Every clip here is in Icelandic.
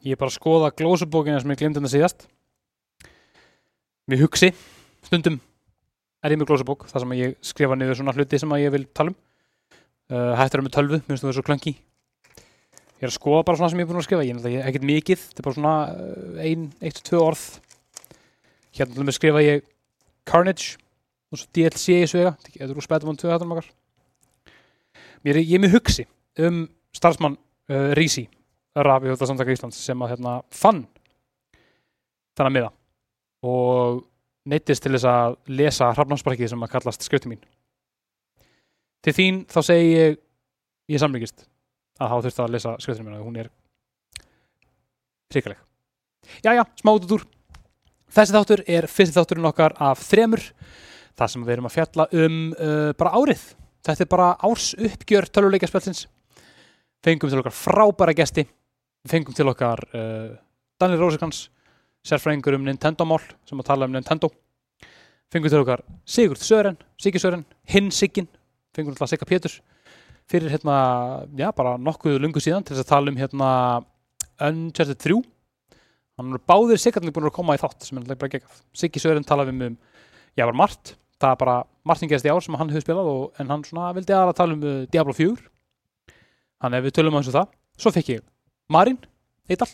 Ég er bara að skoða glósubókina sem ég glemdi þetta síðast. Mér hugsi, stundum er ég með glósubók, þar sem ég skrifa niður svona hluti sem að ég vil tala um. Uh, hættur er með tölvu, mér finnst það svo klöngi. Ég er að skoða bara svona sem ég er búin að skrifa. Ég er ekkert mikið, þetta er bara svona uh, ein, eitt, tvö orð. Hérna með skrifa ég Carnage og svo DLC í svega. Þetta er úr á 2 hættunum okkar. Mér er, ég er með hugsi um starfsmann uh, Rísi Rafi Samtaka Íslands sem að hérna, fann þennan miða og neittist til þess að lesa hrafnarsparkið sem að kallast skrifti mín. Til þín þá segi ég ég samlíkist að hafa þurft að lesa skrifti mín og hún er hrikaleg. Jæja, smá út úr Þessi þáttur er fyrsti þátturinn okkar af þremur þar sem við erum að fjalla um uh, bara árið. Þetta er bara árs uppgjör töluleikaspelsins fengum til okkar frábæra gesti fengum til okkar uh, Daniel Rosekans sérfræðingur um Nintendo-mál sem að tala um Nintendo. Fengum til okkar Sigurd Sören Sigur Sören, hinn Sigin fengum til að Sigga Pétur. Fyrir hérna, já, bara nokkuð lungu síðan til þess að tala um hérna Uncharted 3 hann er báðir Siggarnir búin að koma í þátt sem er bara geggjað. Siggi Sören talaði um, um já, var margt það er bara Martin gerst í ár sem hann hefur spilað og, en hann svona vildi aðra tala um uh, Diablo 4 Þannig að við tölum um það. Svo fekk ég Marín Eidal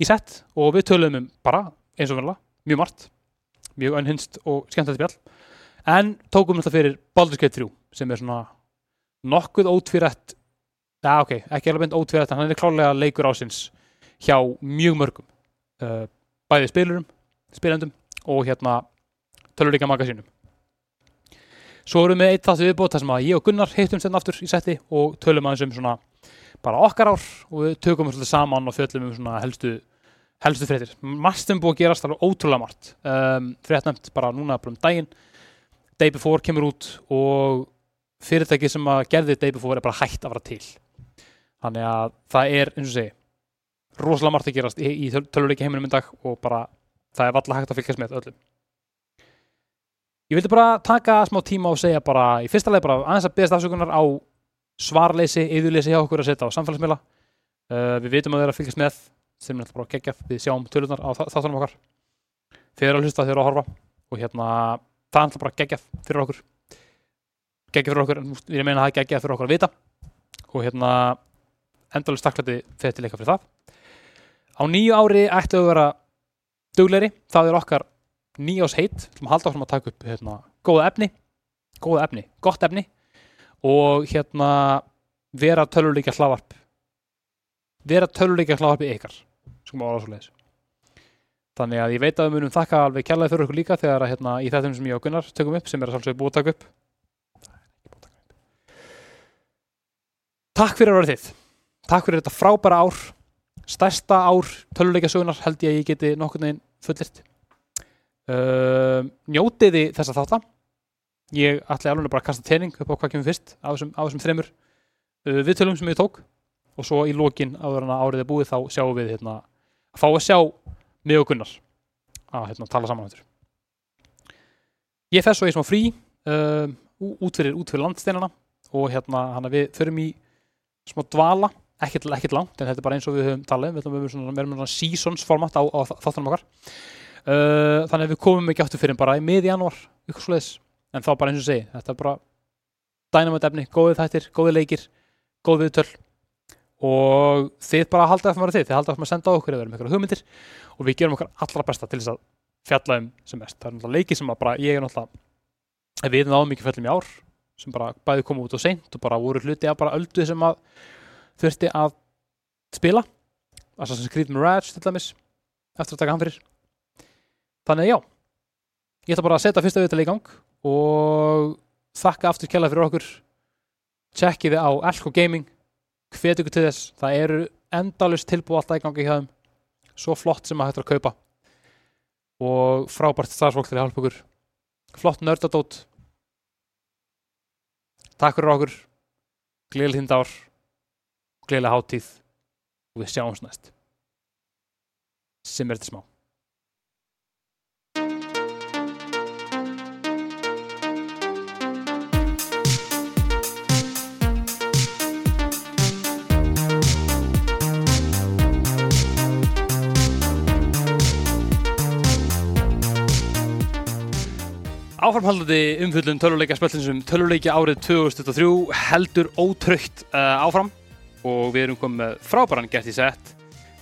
í sett og við tölum um bara eins og verðala, mjög margt, mjög önhinst og skemmtilegt spjall. En tókum þetta fyrir Baldur's Gate 3 sem er svona nokkuð ótvírætt, já ok, ekki alveg ótvírætt en hann er klálega leikur ásins hjá mjög mörgum. Uh, bæði spilurum, spilendum og hérna tölurleika magasínum. Svo erum við eitt þáttu viðbót þar sem að ég og Gunnar hittum sérna aftur í setti og tölum aðeins um svona bara okkar ár og við tökum svolítið saman og fjöllum um svona helstu, helstu fréttir. Margt sem búið að gerast alveg ótrúlega margt. Um, Fréttnæmt bara núna bara um daginn. Day Before kemur út og fyrirtæki sem að gerði Day Before er bara hægt að vera til. Þannig að það er, eins og segi, rosalega margt að gerast í, í töluleiki heiminum í dag og bara það er valla hægt að fylgjast með öllum. Ég vildi bara taka smá tíma og segja bara í fyrsta leið bara aðeins að beðast afsökunar á svarleysi, yðurleysi hjá okkur að setja á samfélagsmiðla. Uh, við vitum að þeirra fylgjast með, þeim er alltaf bara geggjað, við sjáum tölunar á þáttunum okkar. Þeir eru að hlusta, þeir eru að horfa og hérna það er alltaf bara geggjað fyrir okkur. Geggjað fyrir okkur, ég meina að það er geggjað fyrir okkur að vita og hérna endalust takklæti til eitthvað fyrir það. Á nýju ári ættu að vera dugleiri, það er okkar nýjás heitt, við ætlum að halda áfram að taka upp hérna, góða efni, góða efni og hérna vera töluleika hlaðvarp. Vera töluleika hlaðvarpi ykkar. Sem ára svo leiðis þannig að ég veit að við munum þakka alveg kjallaði fyrir okkur líka þegar að hérna, í þettum sem ég og Gunnar tökum upp sem er að svolítið búið að taka upp. Takk fyrir að vera þið Takk fyrir þetta frábæra ár. Stærsta ár töluleika sögunar held ég að ég geti nokkur neginn fullirt Uh, njótiði þessa þáttan ég ætla alveg bara að kasta tening upp á hvað kemur fyrst á þessum, á þessum þreymur uh, viðtölum sem ég tók. Og svo í lokin áður en að árið er búið þá sjáum við hérna, að fá að sjá mig og Gunnar að hérna, tala saman þetta ég fess svo ég smá frí uh, út fyrir, fyrir landsteinana og hérna við förum í smá dvala, ekkert, ekkert langt en þetta er bara eins og við höfum talað um, við höfum svona, við svona seasons format á, á þáttanum okkar. Uh, þannig að við komum ekki áttu fyrir bara í miði janúar en þá bara eins og segi þetta er bara dynamite efni, góðið þættir, góðið leikir góðið viðtöl. Og þið bara haldið að það var þið þið haldið að það senda á okkur eða verðum ykkur hugmyndir. Og við gerum okkar allra besta til þess að fjalla um sem mest, það er náttúrulega leiki sem að bara ég er náttúrulega við náðum mikið fjallum í ár sem bara bæði koma út og seint og bara voru hluti að bara öldu sem að þurfti að spila. Assassin's Creed Mirage til dæmis eftir að taka hann fyrir. Þannig að já ég ætla bara að setja fyrsta viðtal í gang og þakka aftur kjalla fyrir okkur. Tjekkiði á Elko Gaming. Hvet ykkur til þess. Það eru endalust tilbúið alltaf í gangi hjá þeim. Svo flott sem að hættur að kaupa. Og frábært starfsfólk til að hjálpa okkur flott nördadót. Takk fyrir okkur. Gleðileg þindár gleðileg háttíð og við sjáumst næst. Sem er þetta smá Áframhaldandi umfjöllun töluleikja spöllinsum töluleikja árið 2023 heldur ótröytt uh, áfram og við erum komið frábæran gest í sett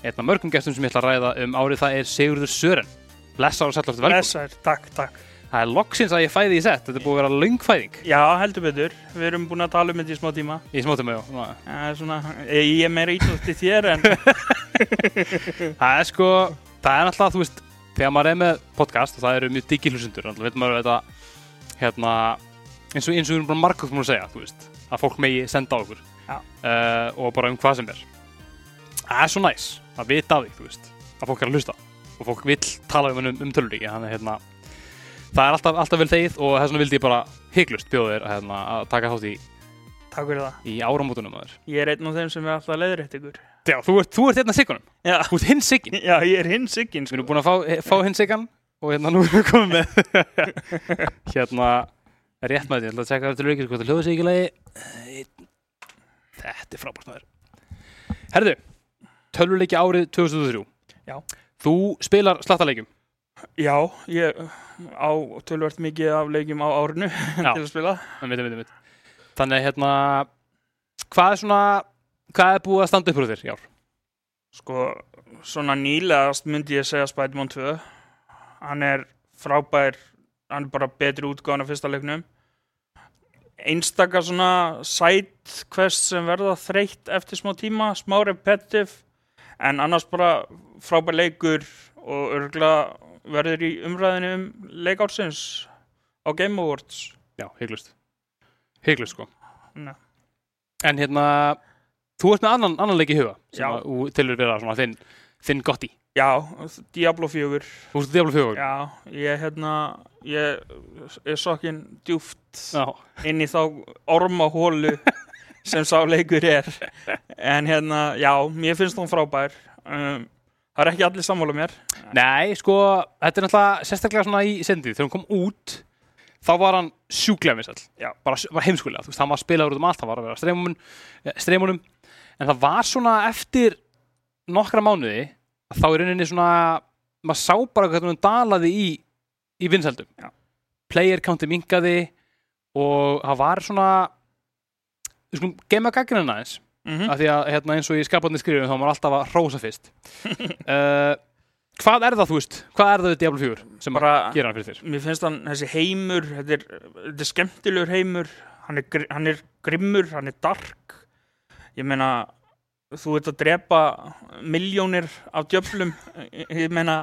einn af mörgum gestum sem ég ætla að ræða um árið það er Sigurður Sören Blessa og sætlastu velkomin Blessaður, takk, takk. Það er loksins að ég fæði í sett, þetta er búið að vera löngfæðing Já, heldur betur. Við erum búin að tala um þetta í smá tíma. í smótum með já. Það er svona, ég ég er meira ítlust til þér en Það er sko, það er alltaf, þú veist, þegar maður er með podcast og það eru mjög diggi hlusundur, alltaf veit maður þetta, hérna, eins og, eins og við erum bara múin að segja, veist, að fólk megi senda á okkur uh, og bara um hvað sem er. Það er svo næs að vita af því, að fólk er að hlusta og fólk vill tala um, um, töluríki, þannig hérna, það er alltaf, alltaf vel þegið og þess vegna vildi ég bara hygglust bjóða þér hérna, að taka þátt í, takk fyrir það. í áramótunum að þér. Ég er einn af þeim sem er alltaf leiðrétt ykkur. Já, þú ert, þú ert hérna siggunum, Já, þú ert hinn siggin. já ég er hinn sigginn, Við sko. erum búin að fá, fá hinn sigan og hérna nú erum við komið með hérna rétt því, ég ætla að tjekka eftir leikir hvort það hljóðu sig ekki lagi Þetta er frábært maður Herðu, tölvuleiki árið 2003 Já. Þú spilar slattaleikjum Já, ég á tölvert mikið af leikjum á árinu Já. til að spila. en veit, veit, veit. Þannig hérna hvað er svona hvað er búið að standa upp úr þér í ár? Sko, svona nýlegast myndi ég segja Spider-Man 2. Hann er frábær, hann er bara betri útgáðan af fyrsta leiknum. Einstaka svona side quest sem verða þreytt eftir smá tíma, smá repetitive, en annars bara frábær leikur og örgulega verður í umræðinu um leikársins á Game Awards. Já, hygglust Hygglust sko Nei. En hérna þú ert með annan, annan leik í huga sem tilur vera svona þinn, þinn gotti. Já, Diablo 4. Þú ert Diablo 4 Já, ég hérna, ég er sokkin djúft Já. inn í þá ormahólu sem sá leikur er. En hérna, já, mér finnst hún frábær. Um, það er ekki allir sammála mér. Nei, sko, þetta er náttúrulega sérstaklega svona í sendið, þegar hún kom út þá var hann sjúklega vinsall bara, bara heimskulega, þú veist, hann var spilaður út um allt. Hann var að vera streymunum en það var svona eftir nokkra mánuði að þá í rauninni svona maður sá bara hvernig hún dalaði í í vinsældum. Já. player counti minkaði og það var svona við skulum geima gaggrina aðeins mm af því að hérna, eins og í skapandi skrifum þá var maður alltaf að rósa fyrst. Uh, hvað er það þú veist? Hvað er það við Diablo 4 sem bara gera hann fyrir þér? mér finnst hann þessi heimur þetta er, þetta er skemmtilegur heimur hann er, hann er grimmur, hann er dark ég meina þú ert að drepa miljónir af djöflum. Ég meina,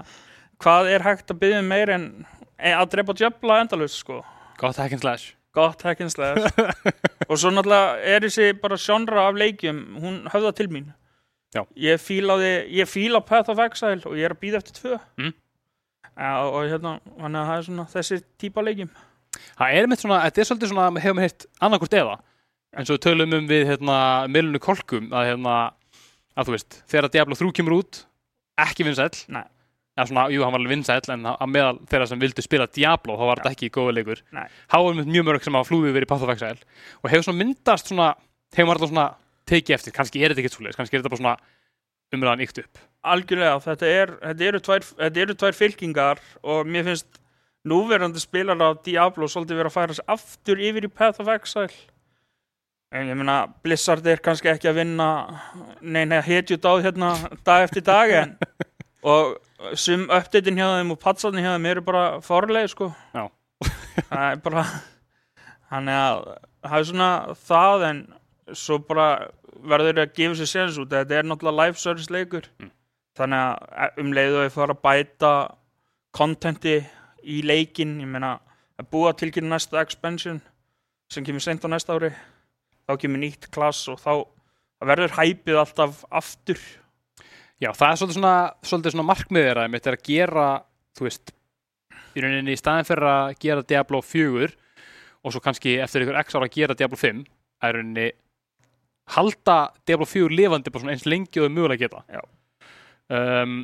hvað er hægt að byggja um meir en e, að drepa djöfla endalaust sko? Gott hack and slash. Gott hack and slash. Og svo náttúrulega er þessi bara sjónra af leikjum, hún höfða til mín. Já. ég fílaði ég fíla Path of Exile og ég er að býða eftir tvö. Mm. ja, og, og hérna, þannig að það er svona þessi típa leikjum. Það er mitt svona, þetta er svolítið svona hefur maður heilt annarkvort eða eins og við tölum um við hérna Milunu Kolkum að hérna að þú veist þegar Diablo 3 kemur út ekki svona, jú, hann var alveg vinsæll en að meðal þeirra sem vildu spila Diablo þá var þetta ekki góða leikur. Nei. þá mitt mjög mörg sem hafa flúðið verið í Path of Exile og hefur svona myndast svona hefur maður alltaf svona tekið eftir. Kannski er þetta ekki svoleiðis, kannski er þetta bara svona umræðan ykt upp. Algjörlega, þetta, er, þetta, eru tvær, þetta eru tvær fylkingar og mér finnst núverandi spilar af Diablo svolítið verið að færa aftur yfir í Path of Exile en ég meina Blizzard er kannski ekki að vinna neina hetjut á hérna dag eftir dag en og sum uppdeitin hjá þeim og patsatin hjá þeim eru bara fárlega sko Já. það er bara þannig að það er svona það en svo bara verður að gefa sér séns út þetta er náttúrulega live service leikur Mm. þannig að um leiðu að ég fara að bæta kontenti í leikin ég meina að búa til ekki næsta expansion sem kemur seint á næsta ári þá kemur nýtt klass og þá verður hæpið alltaf aftur. Já, það er svolítið svona, svolítið svona markmiðið þeirra mitt er að gera, þú veist í rauninni í staðin fyrir að gera Diablo 4 og svo kannski eftir ykkur x ára að gera Diablo 5 að í rauninni halda Diablo 4 lifandi bara svona eins lengi og þau mögulega geta. Já. um,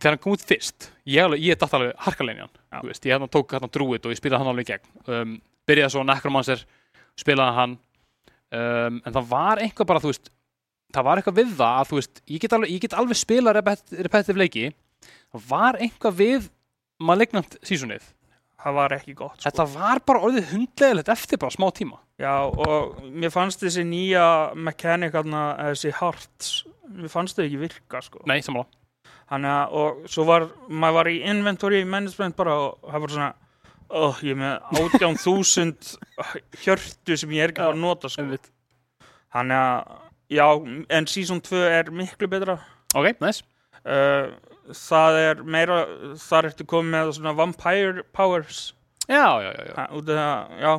þegar hann kom út fyrst ég, ég datt alveg harkalegin hann ég tók hérna drúið og ég spilaði hann alveg í gegn. Um, byrjaði svo Necromancer spilaði hann um, en það var eitthvað bara, þú veist það var eitthvað við það að þú veist ég get alveg, ég get alveg spila repet, repetitive leiki það var eitthvað við malignant seasonið það var ekki gott sko. Þetta var bara orðið hundlegilegt eftir bara smá tíma. Já, og mér fannst þessi nýja mechanic þarna, þessi hearts mér fannst þau ekki virka sko. Nei, að, og svo var maður var í inventory management bara og það var svona oh, ég með 18.000 hjörtu sem ég er ekki að nota sko. Þannig að, já, en season 2 er miklu betra Ok, nice. uh, það er meira þar ertu komið með svona vampire powers Já, já, já, já. Það, já,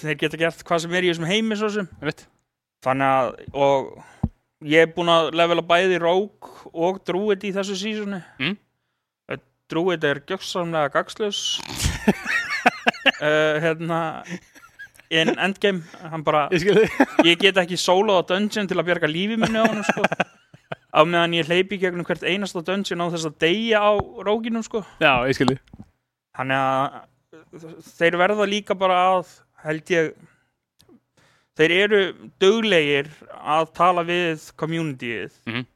þeir geta gert hvað sem er í þessum heimi svo sem þannig að, og ég er búinn að levela bæði Rogue og Druid í þessu sísoni Mm. Uh, Druid er gjöksamlega gagslaus uh, hérna in endgame, hann bara Ég ég get ekki solo á dungeon til að bjarga lífi minni á hann sko. á meðan ég hleypi gegnum hvert einasta dungeon á þess að deyja á róginum sko. Já, ég skil þig. Þannig að þeir verða líka bara að, held ég, þeir eru duglegir að tala við communityið Mhm.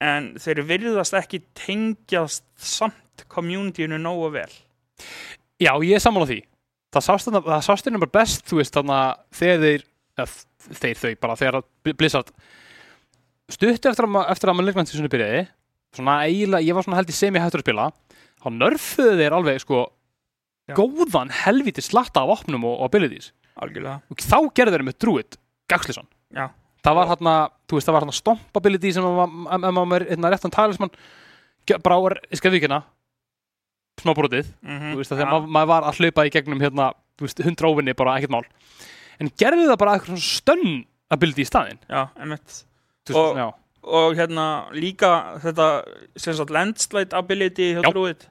en þeir virðast ekki tengjast samt communityinu nógu vel. Já, ég er sammála því. Það sást þarna- það sást þérna bara best, þú veist, þannig þegar þeir, eða, þeir þau bara, þegar að Blizzard stutt eftir að, eftir að maður leikmenn til svona byrjaði, svona eiginlega, ég var svona held í semi hættur að spila, þá nörfuðu þeir alveg, sko, Já. góðan helviti slatta af opnum og, og abilities. Algjörlega. Og þá gerðu þeir með Druid, Gaxlisson. Já. Það var hérna, þú veist, það var hérna stomp ability sem ef maður er hérna réttan talisman, bara á skefvíkina, smá brotið, Mm þú veist að þegar maður, maður var að hlaupa í gegnum hérna, þú veist, hundra óvinni bara ekkert mál en gerðu það bara eitthvað stönn ability í staðinn Já, emitt. Og- já, Og hérna líka þetta, sem sagt, landslide ability hjá Já. Druid.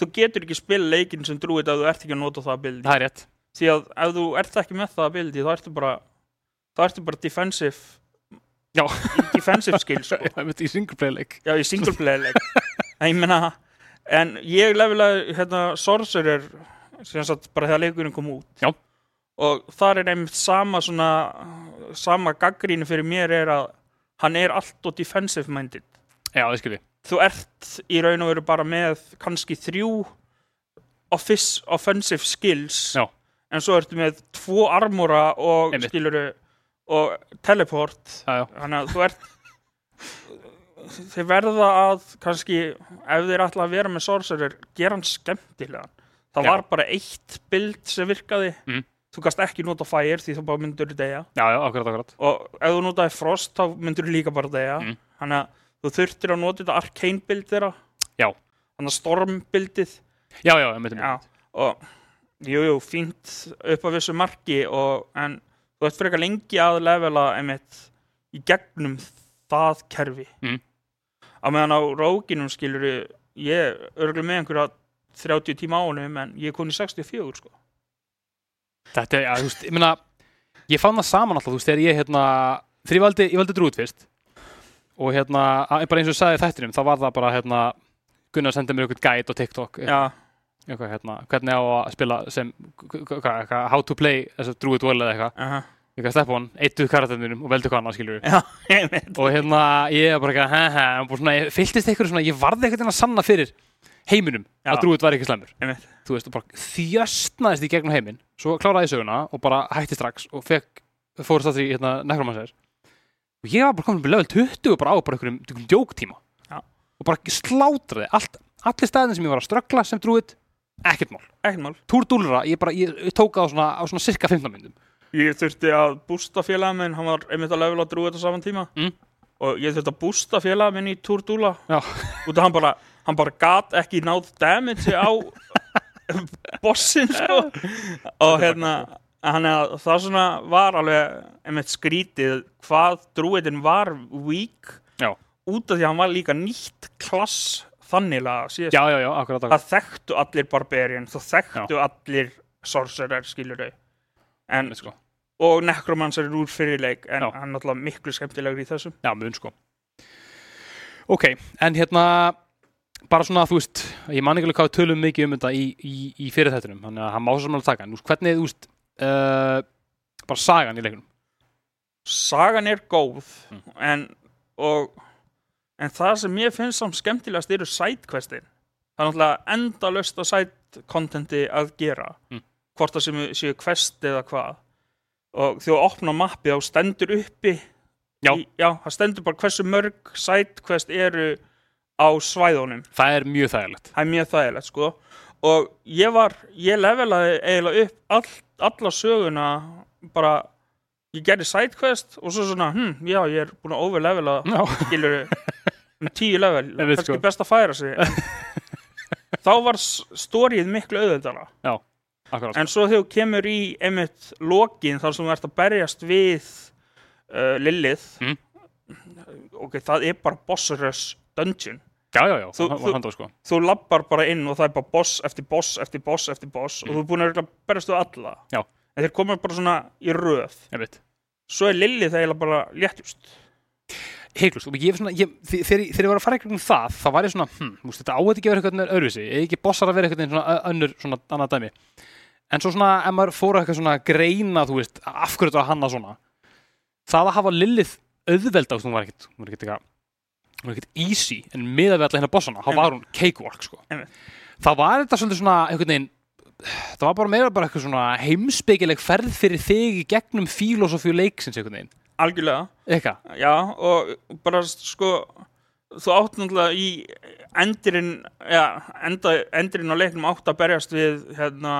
Þú getur ekki spila leikinn sem Druid ef þú ert ekki að nota það ability. það er rétt því að ef þú ert ekki með það ability þá ertu bara þá ertu bara defensive Já. defensive skills sko. í single play leik já í single player leik en ég meina en ég lefilega hérna sorcerer sem sagt bara þegar leikurinn kom út. Já. og þar er einmitt sama svona sama gaggrínu fyrir mér er að hann er allt og defensive minded. Já, þú ert í raun og veru bara með kannski þrjú office, offensive skills. Já. en svo ertu með tvo armora og skiluru og teleport. Þannig að þú ert þeir verða að kannski ef þeir ætla að vera með sorcerer gera hann skemmtilegan það Já. var bara eitt bild sem virkaði Mhm. þú gast ekki nota fire því þú bara myndur degja og ef þú notaði frost þá myndur líka bara degja Mhm. þannig að þú þurftir að nota þetta arcane bild þeirra Já. þannig að storm bildið já, já, ég veit Já, og jú, jú, fínt upp á vissu marki og, en þú ert frekar lengi að levela einmitt í gegnum það kerfi Mm. Á meðan á rókinum skilur ég örgulega með einhverja 30 tíma á honum en ég er konið 64 sko. þetta er, já, þú veist, ég meina ég fann það saman alltaf, þú veist, þegar ég hérna þegar ég valdi, ég valdi drúið fyrst og hérna, bara eins og ég sagði þættinum þá var það bara, hérna Gunnar sendi mér eitthvað guide á TikTok Já, eitthvað, hérna, hvernig á að spila sem, hvað, eitthvað, how to play þess að drúið dvöl eða eitthvað aha, eitthvað steppa hann, eittuð karakterinum og veldu hvað annað skilur já, einmitt og hérna ég er bara eitthvað he he og bara svona, ég fylltist eitthvað svona, ég varði eitthvað að sanna fyrir heiminum Já. að drúið var ekki Einmitt. þú veist, og bara þjöstnaðist í gegnum heiminn. Svo kláraði ég söguna og bara hætti strax og fekk, fórst að því hérna nekromannsæðir og ég var bara komin upp í level 20 og bara á bara einhverjum, einhverjum djóktíma. Já. og bara slátraði allt, allir staðin sem ég var að ströggla sem drúið, ekkert mál. Mál. Túrdúlra, ég bara, ég, ég tók það á svona, á svona cirka 15 myndum Ég þurfti að bústa félag minn, hann var einmitt að levela drúið á saman tíma Mm. og ég þurfti að bústa félag minn í Túrdúla Já. út af hann bara, hann bara gat ekki náð damage á bossin sko og hérna að það svona var alveg einmitt skrítið hvað drúiðin var weak Já. út af því að hann var líka nýtt klass þannilega síðast já, já, já, akkurat, akkurat. það þekktu allir barbarian það þekktu allir sorcerer skilur þau en sko. Og Necromancer er úr fyrirleik en Já. hann er náttúrulega miklu skemmtilegur í þessum. Já, mun sko. Ok, en hérna bara svona, þú veist, ég man ekki alveg hvað tölum mikið um þetta í, í, í fyrirþættunum þannig að hann má svo saman að taka. En veist, hvernig, þú veist uh, bara sagan í leikunum sagan er góð Mm. en, og, en það sem ég finnst samt skemmtilegast eru sidequestin. Það er náttúrulega endalaust að side contenti að gera. Mm. hvort það séu quest eða hvað og þegar þú opna mappi þá stendur uppi Já. í, já, það stendur bara hversu mörg side quest eru á svæðunum. Það er mjög þægilegt. Það er mjög þægilegt sko. Og ég var, ég levelaði eiginlega upp all, alla söguna bara, ég gerði sidequest og svo svona, hm, já, ég er búin að overlevela Já, skilur um tíu level, kannski sko. best að færa sig. Þá var stórið miklu auðvöldara akkurat. En svo þegar þú kemur í einmitt lokin þar sem þú ert að berjast við uh, Lilith Mm. ok, það er bara boss rush dungeon. Já, já, já, Þú- það þú- handað sko. þú lappar bara inn og það er bara boss eftir boss eftir boss eftir boss og þú er búin að berjast við alla. Já. en þeir koma bara svona í röð. Svo er Lilith eiginlega bara léttust. Heiklust, og ég, svona, ég, þe- þegar, ég- þegar ég var að fara eitthvað um það, þá var ég svona, hm, þetta áhætti ekki að vera eitthvað öðruvísi, eða ekki bossar að vera eitthvað önnur, svona annað dæmi. En svo svona, ef maður fór að eitthvað svona greina, þú veist, af hverju þetta var hanna svona, það að hafa Lilith auðveld á, hún var ekkit, hún var ekkit eitthvað, hún var ekkit easy, en miðað við alla hérna bossana, þá var hún cakewalk, sko. Það var þetta svolítið svona, einhvern veginn, það var bara meira bara eitthvað svona heimspekileg ferð fyrir þig í gegnum fílósofíu leiksins, einhvern veginn. algjörlega Eitthvað. Já, og bara sko þú átt náttúrulega í endurinn endurinn á leiknum átt að berjast við hérna,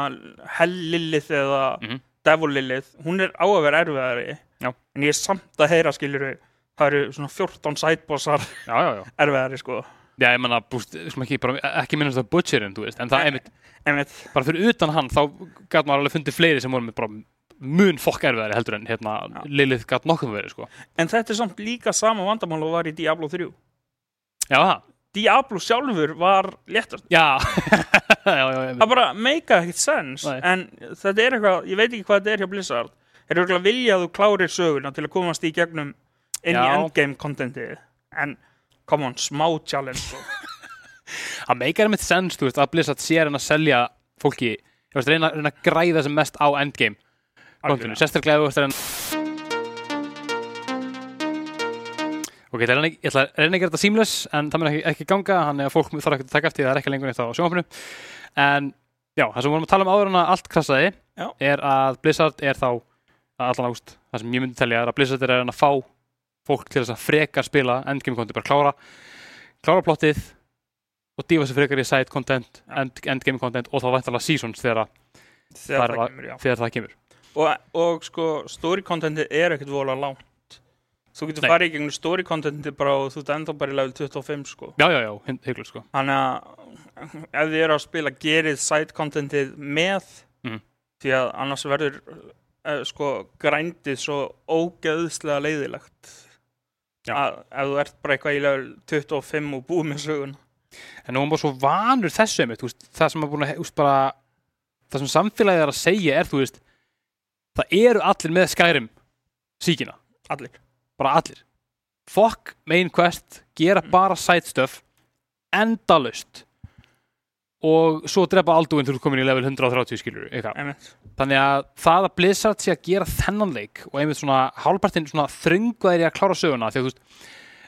Hell Lilith eða Mhm. Devil Lilith hún er á að vera erfiðari Já. en ég er samt að heyra skiljur það eru svona 14 sidebossar Já, já, já. erfiðari sko Já, ég menna, ekki, ekki minnast að butcherinn, þú veist, en það, einmitt, Einmitt, bara fyrir utan hann, þá gæt maður alveg fundið fleiri sem voru með mun fokk erfiðari heldur en, hérna. Lilith gæt nokkuð verið, sko. en þetta er samt líka sama vandamál og var í Diablo 3 Já. Diablo sjálfur var léttast Já, já, já, það bara meika ekkert sens Nei. en þetta er eitthvað, ég veit ekki hvað þetta er hjá Blizzard þeir eru eitthvað að vilja að þú klárir söguna til að komast í gegnum inn í Já. endgame contentið en come on, smá challenge sko. það meikar einmitt sens, þú veist, að Blizzard sér en að selja fólki, þú veist, reyna, reyna að græða sem mest á endgame Algjörlega. sérstaklega ef þú veist, reyna Ok, ég ætla að reyna- að að gera þetta seamless en það mun ekki, ekki ganga, þannig að fólk þarf ekki að taka eftir því, það er ekki lengur neitt á sjónfinu en já, það sem við vorum að tala um áður en að allt krassaði Já. er að Blizzard er þá allan águst, það sem ég myndi telja er að Blizzard er að að fá fólk til þess að frekar spila endgame content, bara klára klára plottið og dífa sér frekar í side content, end, endgame content og þá væntalega seasons þegar, þegar Bara- það kemur, þegar það kemur. Og, og sko, story contentið er ekkert vola langt þú getur farið í gegnum story contentið bara og þú ert ennþá bara í level 25 sko. Já, já, já, hygglega sko. Þannig að ef þið eru að spila gerið side contentið með Mhm. því að annars verður uh, sko grændið svo ógeðslega leiðilegt. Að ef þú ert bara eitthvað í level 25 og búið með sögun En nú er bara svo vanur þessu einmitt, veist, það sem er búin að, veist, bara, það sem samfélagið er að segja er, þú veist, það eru allir með skærim síkina, allir bara allir. Fuck main quest, gera Mm. bara side stuff, endalaust og svo drepa alduinn þegar þú komin í level 130 skilur. Þannig að það að Blizzard sé að gera þennan leik og einmitt svona hálfpartinn svona þrönguðir í að klára söguna því að þú veist,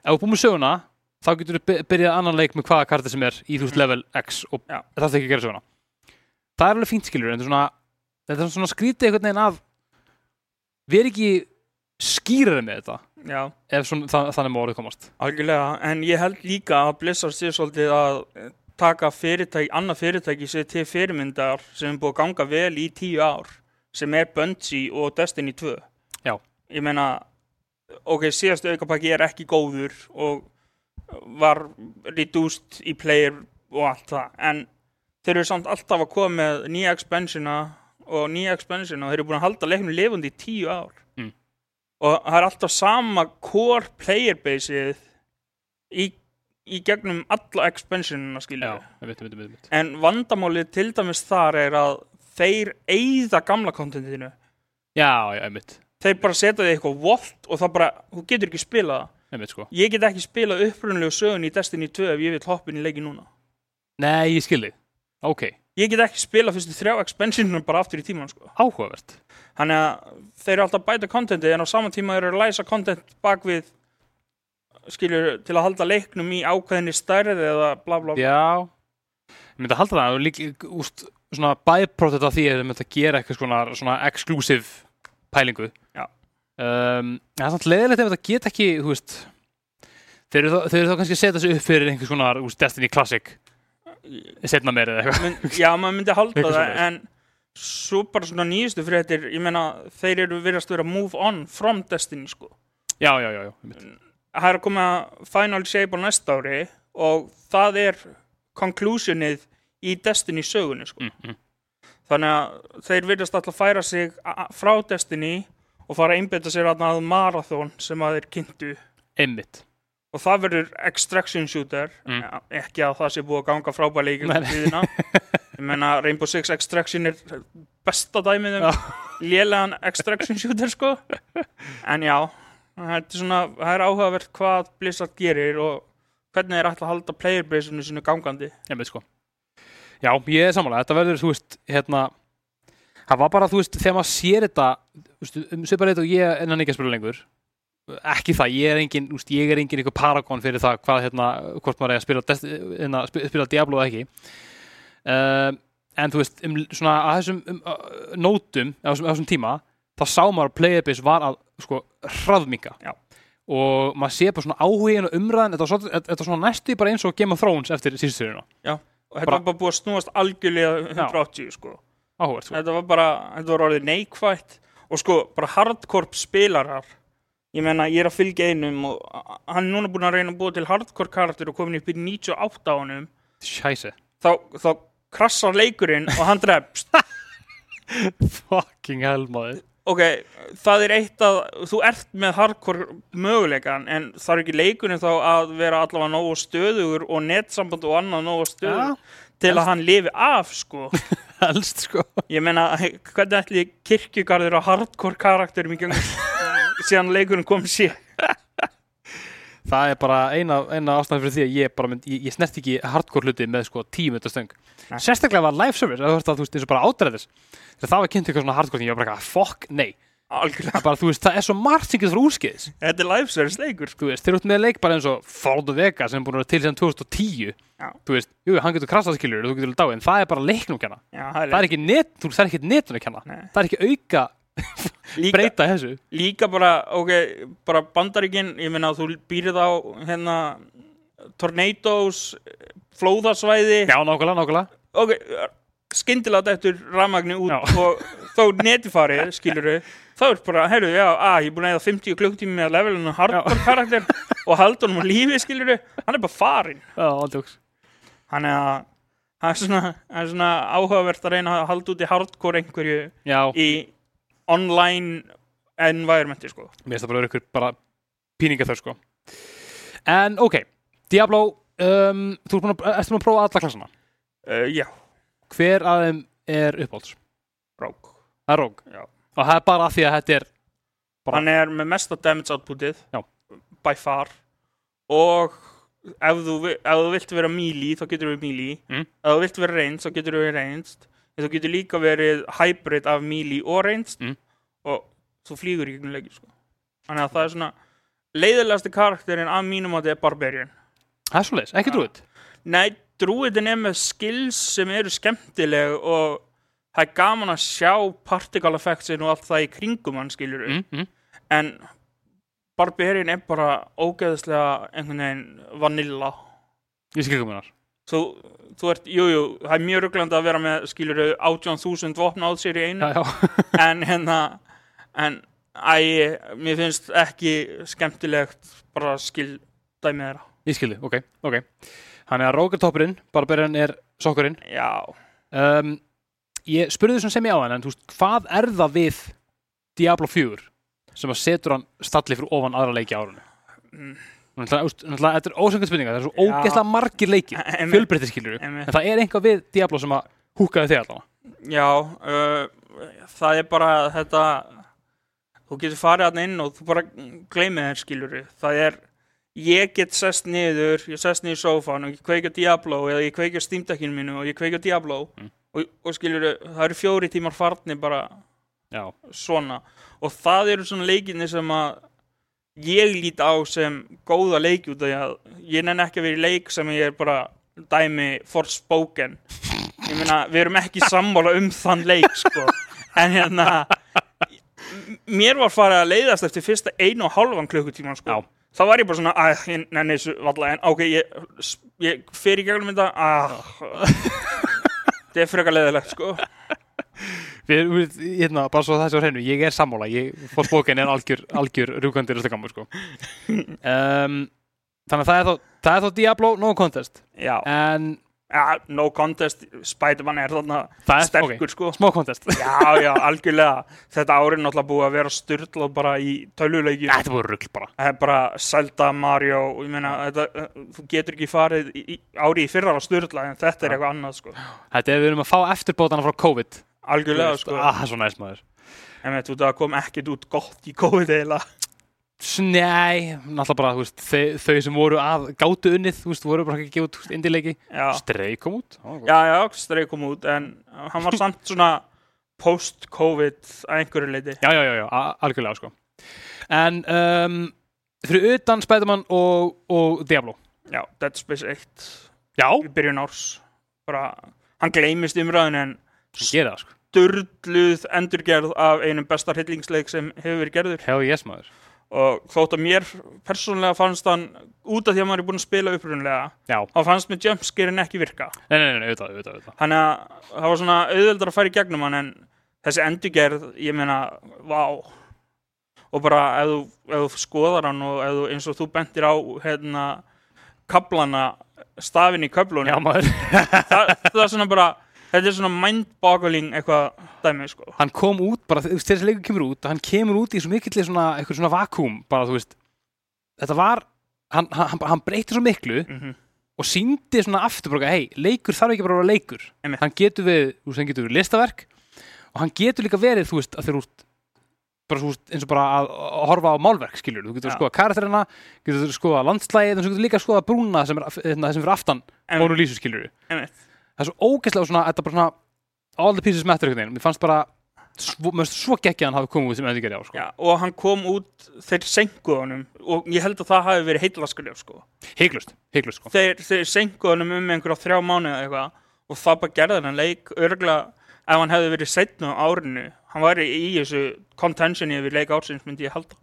ef þú búin með söguna þá getur þú byrjað annan leik með hvaða karti sem er í þú veist Mhm. level X og Já. það þarf ekki að gera söguna það er alveg fínt skilur en þetta er svona, svona skrítið einhvern veginn að vera ekki skýrari með þetta Já, ef svona, það, þannig má orðið komast algjörlega en ég held líka að Blizzard sé svolítið að taka fyrirtæki, annað fyrirtæki sér til fyrirmyndar sem er búið að ganga vel í tíu ár sem er Bungie og Destiny 2 Já. ég meina ok, síðastu aukapakki er ekki góður og var reduced í player og allt það en þeir eru samt alltaf að koma með nýja expansiona og nýja expansiona og þeir eru búin að halda leiknum lifandi í tíu ár. Og það er alltaf sama core player baseið í, í gegnum alla expansionina skilja en vandamálið til dæmis þar er að þeir eigða gamla kontentinu Já, já, einmitt, þeir bara setja þig eitthvað volt og það bara, þú getur ekki spilað það. Sko. Ég get ekki spilað upprunalegu sögun í Destiny 2 ef ég vil hoppin í leiki núna. Nei, ég skilði, ok, ég get ekki spilað fyrstu þrjá expansionum bara aftur í tíman sko. áhugavert. Þannig að þeir eru alltaf að bæta kontenti en á saman tíma eru að læsa kontent bak við skilur til að halda leiknum í ákveðinni stærð eða bla bla bla. Já, Ég myndi að halda það og líka úst, svona byproduct af því að þau myndi að gera eitthvað svona, svona exclusive pælingu. Já. um, Það er samt leiðilegt ef þetta get ekki þú veist þeir eru þá, þeir kannski að setja sig upp fyrir einhvers konar úst, Destiny Classic setna meir eða eitthvað já, maður myndi halda Eitthvað það svoleiðis. en svo bara svona nýjustu fréttir ég meina, þeir eru virðast vera move on from Destiny sko Já, já, já, já einmitt. það er að koma Final Shape á næsta ári og það er conclusionið í Destiny sögunni sko. mm, mm. þannig að þeir virðast alltaf færa sig a- frá Destiny og fara að einbeta sér að marathon sem að þeir kynntu Einmitt og það verður extraction shooter. Mm. ekki að það sé búið að ganga frábælega í tíðina. Ég menna Rainbow Six Extraction er besta dæmið um lélegan extraction shooter sko. En já er, svona, það er áhugavert hvað Blizzard gerir og hvernig þeir ætla að halda playerbase-unu sinu gangandi. Einmitt sko. Já, ég er sammála, þetta verður, þú veist, hérna það var bara, þú veist, þegar maður sér þetta þú veist, um svipar eitthvað og ég enn ekki að spila lengur ekki það, ég er engin, veist, ég er engin eitthvað paragon fyrir það hvað, hérna, hvort maður er að spila hérna, sp- spila Diablo eða ekki. Um, en þú veist, um, svona að þessum um, uh, nótum, á þessum, þessum tíma þá sá maður að playerbase var að sko, hraðminga. Og maður sé bara svona áhugin og umræðin þetta var svona næstu bara eins og Game of Thrones eftir síðustyrjuna, og þetta var bara búið að snúast algjörlega 180 sko. Áhugavert sko. þetta var bara, þetta var orðið neikvætt og sko, bara hardcore spilarar ég menna, ég er að fylgja einum og hann er núna búin að reyna að búa til hardcore karakter og komin upp í 98 á Scheiße. þá, þá krassar leikurinn og hann drefst Fucking hell, maður. ok, það er eitt að þú ert með hardcore möguleikan en það er ekki leikurinn þá að vera allavega nógu stöðugur og netsamband og annað nógu stöðugur til að hann lifi af sko Helst, sko. Ég meina, hvernig ætli kirkjugarður á hardcore karakterum í gangi síðan leikurinn kom sér? Það er bara eina, eina ástæðan fyrir því að ég mynd, ég, ég snert ekki hardcore hluti með sko tíu minnta stöng. Nei. Sérstaklega var live service, að að þú veist eins og bara átræðis. Það var kynnt eitthvað svona hardcore, ég var bara eitthvað, fuck, nei. Það bara, veist, það er svo margt sem getur frá úrskeiðis. Þetta er live service leikur. þeir eru út með leik bara eins og Fallout Vega sem er búin að vera til síðan 2010. Já. Þú veist, jú, hann getur krassað skilur, þú getur dáið, en það er bara leiknum kenna. Já, það Það er ekki net, þú veist, það ekki netun að kenna. Nei. Það er ekki auka líka, breyta þessu. líka bara, ok, bara bandaríkin, ég meina, þú býrð á hérna tornadoes, flóðasvæði, Já, nákvæmlega, nákvæmlega. ok, skyndilega eftir rafmagni út Já. og þó netifarið, skilur þá er bara, heyrðu, já, að, ég er búin að eða 50 klukktími með levelinu hardcore karakter og halda honum á lífi, skilur hann er bara farinn. Já, aldjóks. Þannig að það er svona, er svona áhugavert að reyna að halda út í hardcore einhverju Já, í online environmenti sko. mér finnst það bara ykkur bara píninga þau sko en ok, Diablo um, þú ert búin að, prófa alla klassana Uh, já, hver af þeim er uppáhalds? Rogue. það er Rogue Já. og það er bara því að þetta er Bara- Hann er með mesta damage outputið Já. by far og ef þú, ef þú vilt vera melee þá getur við melee Mm. ef þú vilt vera ranged þá getur við ranged en þú getur líka verið hybrid af melee og ranged Mm. og þú flýgur í gegnum leikir sko. þannig að það er svona leiðilegasti karakterinn af mínum þetta er Barbarian það er svoleiðis, ekki Já. drúið Nei, drúitin er með skills sem eru skemmtileg og það er gaman að sjá particle effectsin og allt það í kringum hann skilur mm, mm. en Barbarian er bara ógeðslega einhvern veginn vanilla ég skil ekki mér þú, þú ert, jújú, jú, það er mjög rugglandi að vera með skilur 18.000 vopna át sér í einu. Já, já. en hérna en æ, mér finnst ekki skemmtilegt bara skildæmið þeirra. Ég skilði, ok, ok. Hann er að er toppurinn, Barbarian er sokkurinn. Já, um, ég spurði þessum sem ég á hann en þú veist, hvað er það við Diablo 4 sem að setur hann stalli fyrir ofan aðra leiki árunni Mm. Þetta er ósöngjast spurninga, það er svo ógeðslega margir Einmitt. fjölbreyttir skilur en það er einhvað við Diablo sem að húkaði þig allavega. Já, uh, það er bara þetta þú getur farið hann inn og þú bara gleymið þér skilur það er, ég get sest niður ég sest niður í sófan og ég kveikja Diablo eða ég kveikja Steam-dekkinu mínu og ég kveikja Diablo Mm. og, og skilur það eru fjóri tímar farni bara já, svona. Og það eru svona leikinni sem að ég lít á sem góða leiki út af því að ég nenni ekki að vera í leik sem ég er bara dæmi Forspoken ég meina, við erum ekki sammála um þann leik sko. en hérna mér var farið að leiðast eftir fyrsta einu og halvan klukkutíma sko. Já. þá var ég bara svona, að, nenni þessu valla, en ok, ég, ég fer í gegnum þetta að þetta er frekar leiðilegt sko. Við, við, hérna, bara svo þessi á hreinu, ég er sammála, ég fór spókin er algjör, algjör rúkandir sko. Um, þannig að það er þá, það er þá Diablo no contest, en ja, no contest Spiderman er þarna það er, sterkur sko. smá contest. já, já, algjörlega þetta árið náttúrulega búið að vera styrlað bara í tölvuleiki Þetta voru rugl bara. það er bara Zelda, Mario meina, þetta, þú getur ekki farið í, árið í fyrra á styrla en þetta er Já. eitthvað annað sko. Þetta er við erum að fá eftirbótana frá COVID. Algjörlega Þú veist, sko. Ah, svo næst maður. en veit, það kom ekkit út gott í COVID eiginlega Nei, náttúrulega bara, þú veist, þau, þau sem voru að gátu unnið, þú veist, voru bara ekki að gefa út indileiki. já, Strei kom út. Já, já, já, streið kom út en hann var samt svona post-COVID að einhverju leiti já, já, já, já algjörlega, sko. En um, fyrir utan Spiderman og, og Diablo. já, Dead Space 1 Já, í byrjun árs bara, hann gleymist umræðinu en hann gerir það, sko. Störluð endurgerð af einum besta hryllingsleik sem hefur verið gerður. Hell yes, maður. og þótt að mér persónulega fannst hann út af því að maður er búin að spila upprunlega þá fannst mér jumpscarein ekki virka. Nei, nei, nei, auðvitað, auðvitað, þannig að það var svona auðveldar að fara í gegnum hann en þessi endurgerð, ég meina vá. Og bara ef þú, ef þú skoðar hann og ef þú, eins og þú bentir á hérna kaplana stafin í köflunum. Já, maður. það er svona bara þetta er svona mind-boggling eitthvað dæmi sko. Hann kom út, bara þú veist, þessi leikur kemur út, hann kemur út í svo mikill svona, eitthvað svona vakúm, bara, þú veist, þetta var, hann, hann, hann breyti svo miklu mm og síndi svona aftur bara, hei, leikur þarf ekki bara að vera leikur. Einmitt. Hann getur við, þú veist, hann getur við listaverk og hann getur líka verið, þú veist, að þeir út, bara veist, eins og bara að, að horfa á málverk, skilur, þú getur Já. að skoða karakterina, getur skoða landslægið, þú getur líka skoða brúna sem er, hérna, sem fyrir aftan, En- Það er svo ógeðslega svona, þetta er bara svona all the pieces matter einhvern veginn, mér fannst bara svo, mér finnst svo geggja að hann hafi komið út sem endurgerði á, sko. Já, og hann kom út þeir senkuðu honum og ég held að það hafi verið heitlaskrif sko. heiklust, heiklust, sko. þeir, þeir senkuðu honum um einhverja þrjá mánuði eða eitthvað og það bara gerði hann leik örgulega ef hann hefði verið setna á árinu hann væri í þessu contentioni yfir leik ársins myndi ég halda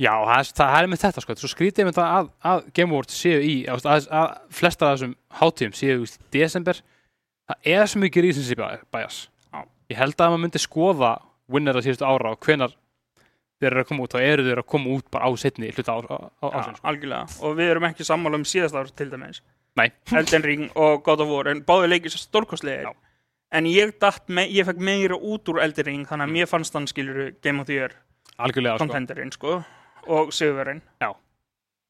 Já, það, er- það er með þetta, sko, svo skrítið með þetta að, að Game Awards séu í, að, að, að flestar af þessum hátíðum séu í desember, það er svo mikið recency bias. Ég held að maður myndi skoða winner að síðustu ára og hvenar þeir eru að koma út, þá eru þeir að koma út bara á setni hluta á, á, á, Já. Sko. algjörlega og við erum ekki sammála um síðast ár til dæmis Nei. Elden Ring og God of War en báði leikir stórkostlegir Já. en ég, me ég fekk meira út úr Elden Ring þannig að mér fannst hann skilur Game of the Year Algjörlega, sko. Og Sigurverinn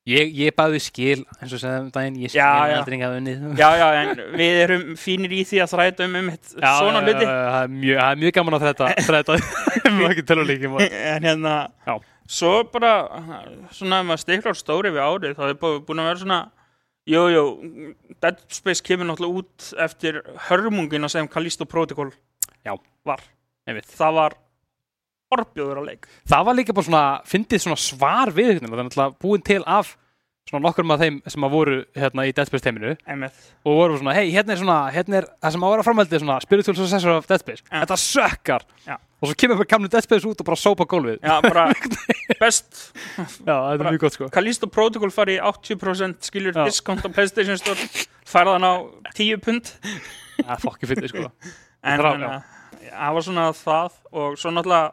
Ég, ég bæði skil, eins og segðum daginn, ég skil Já, já. aldrei ekki að unnið. Já, já, en við erum fínir í því að þræta um um svona hluti Það er mjög, það er mjög gaman að þetta, þetta, mjög ekki töluleikjum. en hérna Já. svo bara svona maður stiklar stóri við árið þá er bú- búin að vera svona jú, jú, Dead Space kemur náttúrulega út eftir hörmungina sem Callisto Protocol Já. var Einmitt. það var orðbjóður á leik Það var líka bara svona, fyndið svona svar við það er náttúrulega búin til af svona nokkur af þeim sem að voru hérna í Dead Space teiminu og voru svona, hei, hérna er svona, hérna er það sem að vera framhaldið svona spiritual successor of Dead Space. Já. Þetta sökkar. Já. Og svo kemur kamlu Dead Space út og bara sópa gólfið. Já, bara best Já, þetta er mjög gott sko. Callisto Protocol fari í 80% skilur Já. discount á Playstation Store færðan á 10 pund Það er fokki fyndið sko. en þannig að það var svona það og svo náttúrulega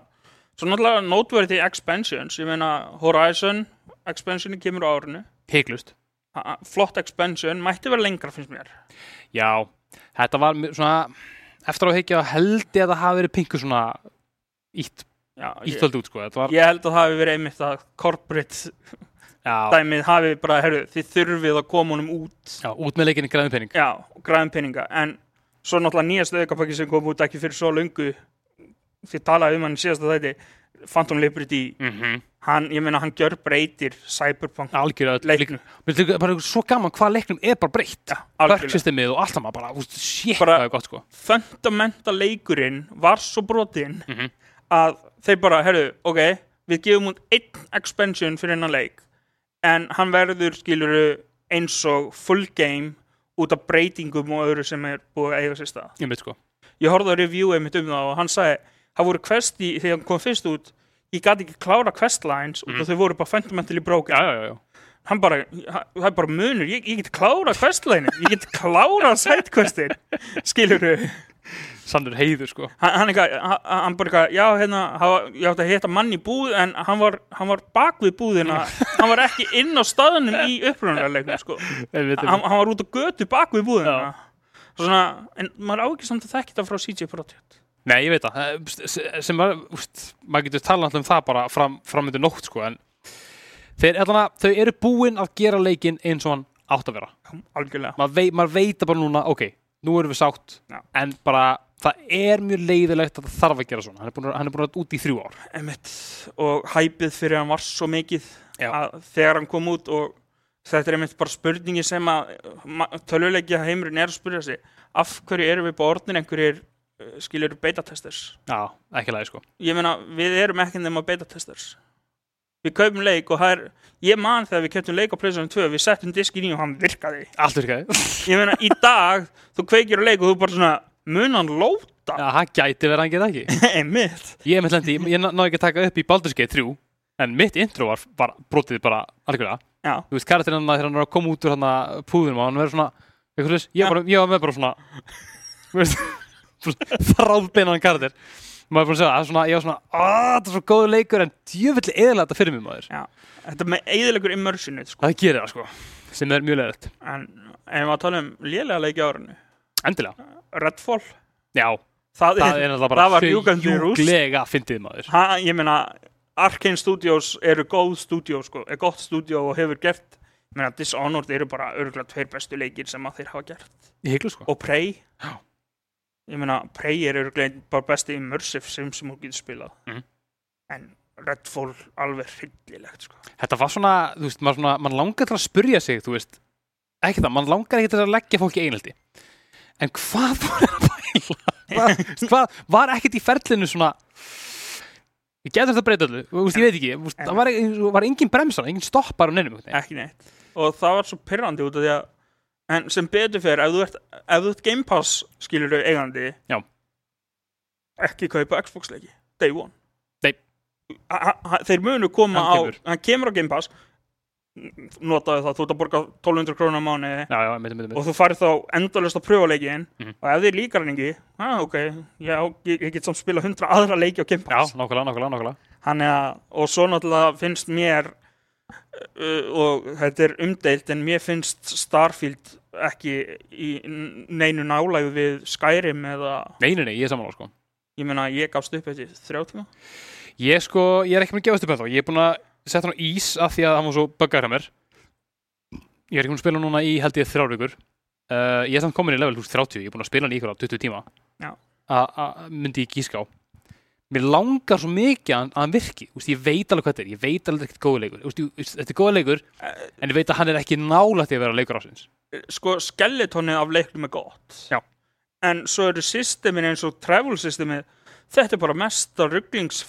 svo náttúrulega noteworthy expansions ég meina Horizon expansioni kemur á árinu Heiklust. Ha- flott expansion, mætti vera lengra finnst mér Já, þetta var svona, eftir á að higgja held ég að það hafi verið pingu svona ítt, Já, ég, íttöld út sko. Var, ég held að það hafi verið einmitt að corporate já, dæmið hafi bara, herru, þið þurfið að koma honum út já, út með leikinni græðum pening. já, peninga en svo náttúrulega nýjast aukapakki sem kom út ekki fyrir svo löngu þið talaði um hann í síðasta þætti Phantom Liberty, Mm -hmm. hann, ég meina hann gjör breytir Cyberpunk leiknum bara svo gaman hvað leiknum er bara breytt. Verksystemið og allt saman bara, úst, shit, Bara- það er gott sko. fundamenta leikurinn var svo brotin Mhm. að þeir bara, herru, ok við gefum út einn expansion fyrir hennan leik en hann verður skiluru eins og full game út af breytingum og öðru sem er búið að eiga sér stað ég sko ég horfði á review einmitt um það og hann sagði það voru quest í, þegar hann kom fyrst út ég gæti ekki klára questlines mm. og þau voru bara fundamentally broken. Já, já, hann bara, það er bara munur. Ég, ég get klára questline ég get klára sidequestin. Skilur þau sannur heiður sko. Hann, hann, bara eitthvað, já hérna hann ég átti að hitta mann í búð en hann var, hann var bak við búðina. Hann var ekki inn á staðnum í upprunalegum sko. Hann, hann var út á götu bak við búðina. Svona, en maður á ekki samt að þekki það frá CJ Projekt Nei, ég veit það, Eh, sem var, úst, maður getur talað um það bara fram, framöndu nótt, sko, en þeir, allan þau eru búin að gera leikinn eins og hann átt að vera. algjörlega Maður veit, maður veit bara núna, ok, nú erum við sátt, Já. en bara, það er mjög leiðilegt að það þarf að gera svona. Hann er búin að, hann er búin að út í þrjú ár. Einmitt. og hæpið fyrir hann var svo mikið þegar hann kom út og þetta er einmitt bara spurningi sem að töluleikja heimurinn er að spyrja sig af hverju erum við bara orðin einhverjir uh, skilur beta-testers Já, ekki lægi, sko. ég meina, við erum ekki nema beta-testers við kaupum leik og það er ég man þegar við keftum leik á PlayStation 2 við settum diskin í og hann virkaði Allt virkaði. ég meina, í dag, þú kveikir á leik og þú bara svona, mun hann lóta Já, það gæti verið að hann geta ekki. einmitt Ég með lendi, ég ná- náði ekki að taka upp í Baldur's Gate 3, en mitt intro var, var brotið bara algjörlega. já, þú veist, karakterinn hann þegar hann er að koma út úr hann að púðunum og hann verður svona, ég, Já. bara, ég var þráðbeinan karakter. Maður er búin að segja, það er svona, ég var svona, aaa, þetta er svo góður leikur en djöfulli eðalega þetta fyrir mig maður. já, þetta með eðilegur immersionið sko. Það gerir það, sko, sem er mjög leðilegt. en ef maður tala um lélega leiki á árinu Endilega. Redfall, Já, það, það er, er náttúrulega bara það sjúklega fyndið maður. ha, ég meina Arkane Studios eru góð stúdíó sko, er gott stúdíó og hefur gert meina Dishonored eru bara örgulega tveir bestu leikir sem að þeir hafa gert heglu, sko. og Prey Já. Ég meina Prey er bara besti immersive sim sem þú getur spilað Mhm. en Redfall alveg hryllilegt sko. Þetta var svona, þú veist, maður, svona, maður langar til að spurja sig, þú veist, ekki það, maður langar ekki til að leggja fólki einhaldi. En hvað var það að pæla? Hvað, hvað var ekkert í ferlinu svona, ég getur þetta að breyta öllu, þú veist, ég veit ekki, það var, var engin bremsar, engin stoppar á veginn. ekki neitt og það var svo pyrrandi út af því að en sem betur fyrir, ef þú ert, ef þú ert Game Pass skilur þau eigandi Já. ekki kaupa Xbox leiki day one Nei. Ha- ha- þeir munu koma Hann á kemur. hann kemur á Game Pass notaðu það, þú ert að borga 1200 krónar á mánu Já, já, mitt, mitt, mitt. og þú farið þá endalust að pröfa leikin Mhm. og ef þið líkar hann ekki ah, ok, já, ég, ég get samt spila 100 aðra leiki á Game Já, Pass nákvæmlega, nákvæmlega, nákvæmlega. Þannig að, og svo náttúrulega finnst mér og þetta er umdeilt en mér finnst Starfield ekki í neinu nálægu við Skyrim eða, Nei, nei, nei, ég er samanláð, sko. ég meina, ég gafst upp eftir þrjá tíma. Ég sko, ég er ekki búin að gefast upp ennþá, ég er búin að setja hann á ís af því að hann var svo buggaður hjá mér. Ég er ekki búin að spila núna í held ég þrjár vikur. Uh, ég er samt komin í level 30, ég er búin að spila hann í ykkur á 20 tíma. Já. A- a- myndi ég gíska á. Mér langar svo mikið að, að hann virki, Úst, ég veit alveg hvað þetta er, ég veit alveg ekkert góða leikur. Úst, þetta er góða leikur, en ég veit að hann er ekki nálægt í að vera leikur ásins. Sko, skeletonið af leiknum er gott. Já. En svo eru systemin eins og travel systemið, þetta er bara mesta rugglings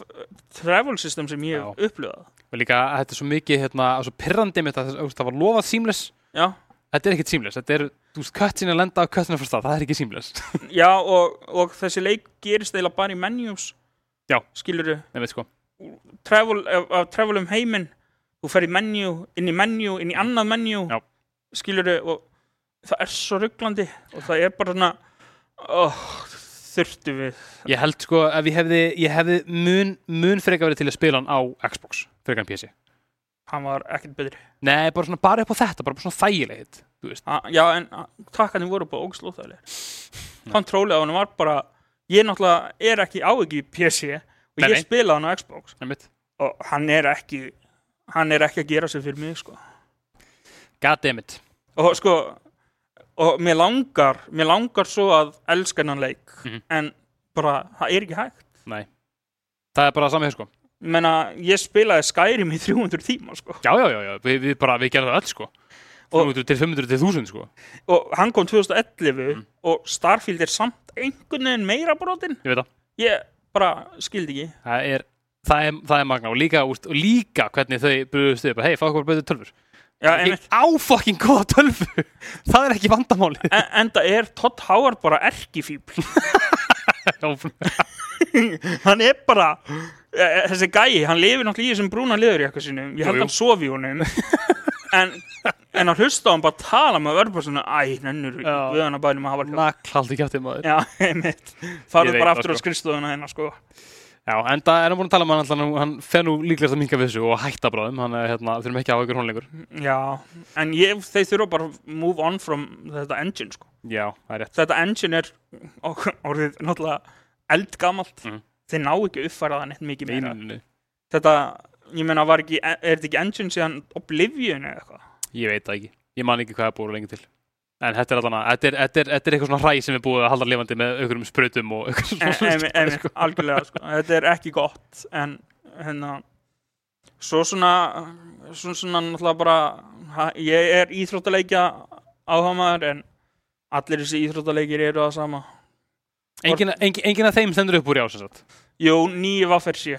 travel system sem ég hef upplifað. Og líka að þetta er svo mikið, hérna, svo pirrandi mitt að það var lofað seamless, Já, þetta er ekkert seamless, þetta er, þú veist, kött sinni að lenda á köttinu fyrir stað, það er ekki seamless. já og, og þessi leik gerist eiginlega bara í menjús. Já. Skilur þú? Sko. travel, að, að travel um heiminn þú fer í menju, inn í menju inn í annað menju skilur og það er svo rugglandi og það er bara svona oh, þurftu við Ég held sko ef ég hefði, ég hefði mun, mun frekar verið til að spila hann á Xbox frekar en PC. hann var ekkert betri Nei, bara svona bara upp á þetta, bara svona þægilegt, þú veist. A, já en takkarnir voru bara ógslóþægilegir kontrólið á hann var bara ég náttúrulega er ekki á ekki PC og Nei, ég nei. spilaði hann á Xbox Einmitt. og hann er ekki hann er ekki að gera sig fyrir mig sko Goddammit. og sko og mér langar, mér langar svo að elska hennan leik Mhm. en bara, það er ekki hægt Nei. Það er bara samið sko. Ég meina, ég spilaði Skyrim í 300 tíma sko. Já, já, já, já. Vi, við bara, við gerðum það öll sko. Og- 400 til 500 til 1000 sko. og hann kom 2011 Mhm. og Starfield er samt einhvern veginn meira brotin Ég veit það. ég bara skildi ekki Það er, það er, það er magna og líka, úst, og líka hvernig þau brúðust upp. Hei, fá okkur betur tölfur. Já, Ég einmitt. á fucking góða tölvu Það er ekki vandamáli En, enda er Todd Howard bara erkifíbl hann er bara eh, þessi gæi, hann lifir náttúrulega í þessum brúna liður í eitthvað sinum, ég held jú. hann sofi í honum en, en að hlusta á hann bara tala með svona, æ, nennur við hann að bænum að hafa hjá Naklalt í kjáttið maður. Já, einmitt, farðu bara aftur á sko. skrifstofuna hérna, sko. Já, en það er hann búin að tala um hann alltaf nú- Hann fer nú líklegast að minka við þessu og hætta bráðum Hann er hérna, þurfum ekki að hafa ykkur hónleikur já, en ég, þeir þurfa bara að move on from þetta engine, sko. Já, það er rétt. Þetta engine er or- orðið náttúrulega eldgamalt. Mhm. þeir ná ekki að uppfæra það neitt mikið meira. Nei, nei, nei. þetta, ég var ekki er þetta ekki engine síðan Oblivion eða eitthvað? Ég veit það ekki. Ég man ekki hvað er búin lengi til. En þetta er allan að Þetta er, þetta er, þetta er eitthvað svona hræ sem er búið að halda lifandi með einhverjum sprutum og einhverjum en, svona en, sko. algjörlega sko. þetta er ekki gott en hérna svo svona svona, svona náttúrulega bara ég er íþróttaleikja áhamaður en allir þessi íþróttaleikir eru það sama. Engin, engin, engin af þeim stendur upp úr já sem sagt? Jú, nýju vaffersi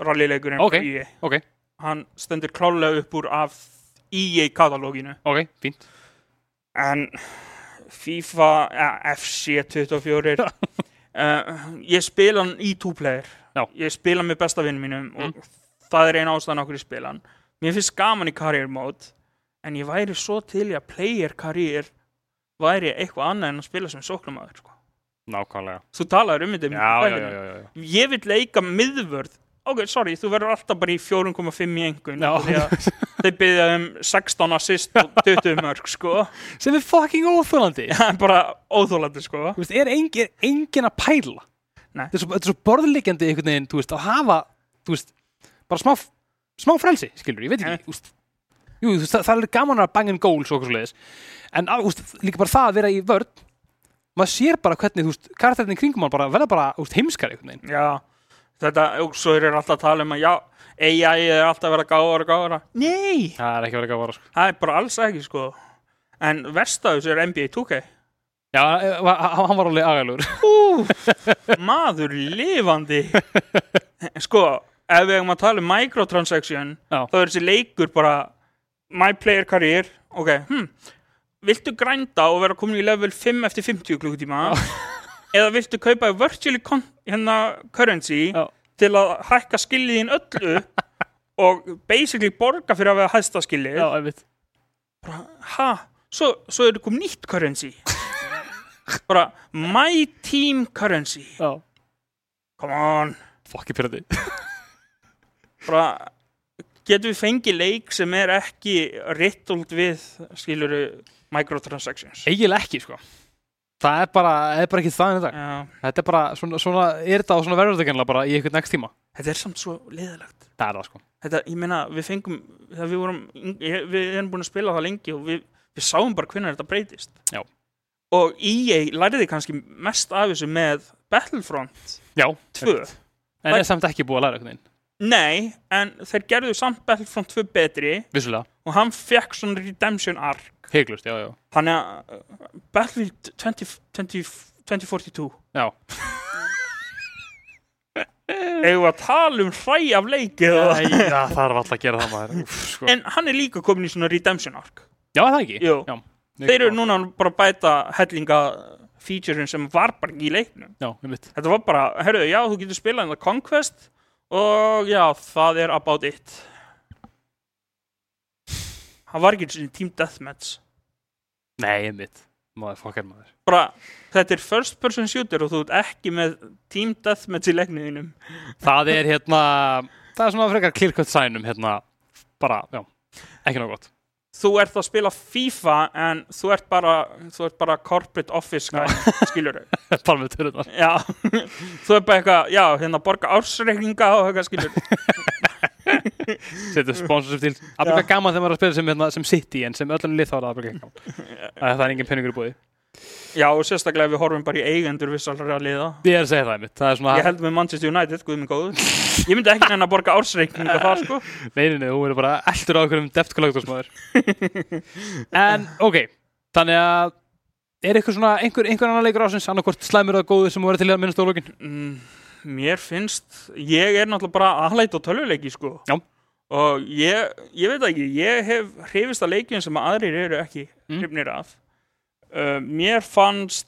rallyleikurinn Ok, frá EA. ok. hann stendur klálega upp úr af EA katalóginu Ok, fínt en FIFA ja, FC 24 uh, ég spila hann í Já. ég spila með besta vinnum mínum og það er eina ástæðan okkur ég spila hann mér finnst gaman í career mode en ég væri svo til í að player career væri eitthvað annað en að spila sem sóknumæður sko. Nákvæmlega þú talaður um þetta í já, já, já. ég vil leika miðvörð ok, sorry, þú verður alltaf bara í 4,5 í engun þeir byggja um 16 assist og 20 mörg sko. Sem er fucking óþólandi er bara óþólandi sko. Veist, er engin, engin að pæla. Þetta er svo, er svo borðliggjandi einhvern veginn, veist, að hafa veist, bara smá smá frelsi, skilur, ég veit ekki Jú, það, það er gaman að bangin og okkur svo en að, þú veist, líka bara það að vera í vörn maður sér bara hvernig, karakterinn í kringum hann bara verða bara, heimskari einhvern veginn. Já, þetta, og svo er alltaf að tala um að já, AI er alltaf að vera gáðara og gáðara Nei, Það er ekki verið að vara, sko. Það er bara alls ekki sko. En verstaðus er NBA 2K Já, eh, hann var alveg agalur Ú, maður lifandi. Sko, ef við hefum að tala um microtransaction Já. þá er þessi leikur bara my player career ok, hm, viltu grænda og vera komin í level 5 eftir 50 klukkutíma eða viltu kaupa virtually con hérna currency Já. til að hækka skillið þín öllu og basically borga fyrir að vera hæsta skillið Já, veit bara, ha, svo, svo er það kom nýtt currency. Bara my team currency. Já, come on. Fokki pyrrandi bara getum við fengið leik sem er ekki rittult við skiluru microtransactions? Eiginlega ekki, sko Það er bara, er bara ekki það en þetta Þetta er bara, svona, svona er þetta og svona verður þetta gennilega bara í einhvern next tíma. Þetta er samt svo liðilegt Það er það, sko. Þetta, ég meina, við fengum þegar við vorum, við erum búin að spila það lengi og við, við sáum bara hvernig þetta breytist. Já. og EA læriði kannski mest af þessu með Battlefront Já, 2 En er samt ekki búið að læra einhvern veginn Nei, en þeir gerðu samt Battlefront 2 betri. Vissulega, og hann fekk svona redemption arc. Heiklust, já, já. Þannig að uh, Battlefield 20, 20, 2042 Já, Eigum við að tala um hræ af leikið Æ, og... það þarf alltaf að gera það maður. Úf, sko. En hann er líka komin í svona redemption arc. Já, er það ekki? Jú. Já, Þeir eru núna bara að bæta hellinga featurein sem var bara ekki í leiknum. Já, ég veit Þetta var bara, herruðu, já, þú getur spilað en það Conquest og já, það er about it. Það var ekki svona Team Deathmatch. Nei, ég veit Maður. Fokkar maður bara, þetta er first person shooter og þú ert ekki með Team Deathmatch í leikniðinum Það er hérna Það er svona frekar clear cut sænum hérna. Bara, já, ekki nóg gott þú ert að spila FIFA en þú ert bara, þú ert bara corporate office guy, skilur þau já, þú ert bara eitthvað já, hérna borga ársreikninga og eitthvað skilur Settu sponsorship til. Er bara gaman þegar maður er að spila sem, hérna, sem City En sem öllum lið þá er það bara ekki Það er engin penningur í búið já, og sérstaklega ef við horfum bara í eigendur vissalra liða. Ég er að segja það einmitt Það er svona ég held með Manchester United, guð minn góður. Ég myndi ekki neina að borga ársreikninga það sko. Nei, nei, nei, þú verður bara eldur á okkur um deft kollektorsmaður. En, ok Þannig að Er eitthvað svona, einhver, einhver annar leikur ásins annarkvort slæmur eða góður sem verður til að minnast á lókin mm, mér finnst ég er náttúrulega bara aðlætt á tölvuleiki sko. Já. og ég, ég veit ekki ég hef hrifist að leikjum sem aðrir eru ekki Mm. hrifnir af uh, mér fannst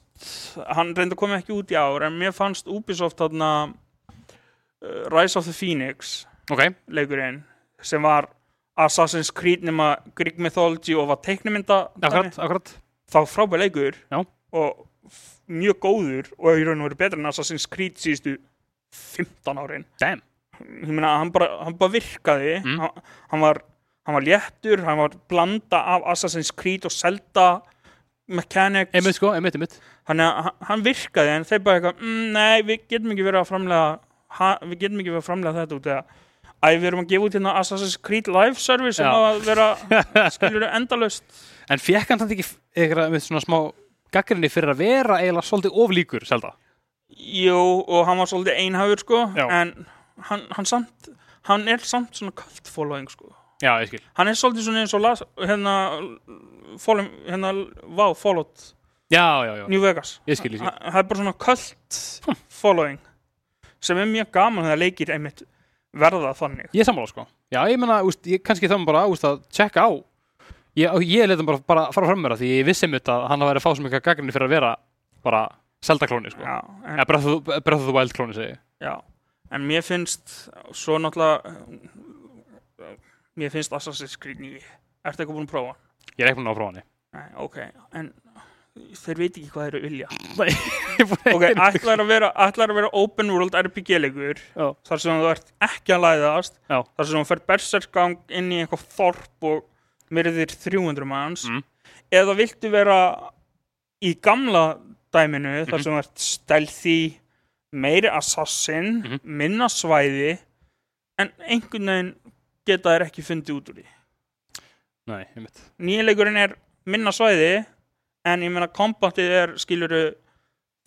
hann reynda að koma ekki út í ár en mér fannst Ubisoft þarna uh, Rise of the Phoenix ok, leikurinn sem var Assassin's Creed nema Greek Mythology og var teiknumynda akkurat, akkurat þá frábær leikur Já. og mjög góður og í raun og veru betur en Assassin's Creed síðustu 15 árin Damn. ég meina hann bara, hann bara virkaði Mm. hann, hann, var, hann var léttur hann var blanda af Assassin's Creed og Zelda mechanics. Einmitt sko, einmitt, einmitt. Hann, hann virkaði en þeir bara eitthvað mm, nei við getum ekki verið að framlega ha, við getum ekki verið að framlega þetta út eða Æ, við erum að gefa út hérna Assassin's Creed Live Service sem á að vera skilur endalaust. En fekk hann þannig ekki eitthvað með svona smá gaggrinni fyrir að vera eiginlega svolítið oflíkur, selda Jú, og hann var svolítið einhafur sko, Já. en hann, hann samt hann er samt svona cult following sko. Já, ég skil. Hann er svolítið svona eins og las, hérna, follow, hérna vá, followed já, já, já, New Vegas. Ég skil, ég skil. Það er bara svona cult following sem er mjög gaman þegar leikir einmitt verða þannig. Ég er sammála sko. Já, ég ég kannski þá bara úst, að checka á. Ég, ég hann bara, bara fara fram mér að því ég vissi mitt að hann að vera að fá svo mikið gaggrinni fyrir að vera bara Zelda-klóni sko. Já, en, Eða the Wild klóni segi ég. Já, en mér finnst svo náttúrulega mér finnst Assassin's Creed 9 Ertu eitthvað búin að prófa? Ég er ekki búin að prófa hann Nei, ok, en þeir veit ekki hvað þeir eru vilja Ok, ok, ætlar að vera, ætlar að vera open world RPG-leikur Já. þar sem þú ert ekki að læðast Já. þar sem þú fer berserkgang inn í eitthvað þorp og myrðir 300 manns Mm. eða viltu vera í gamla dæminu Mhm. þar sem þú ert stealthy meiri assassin Mhm. minna svæði en einhvern veginn geta þær ekki fundið út úr því. Nei, ég mitt nýjuleikurinn er minna svæði en ég meina kombatið er skiluru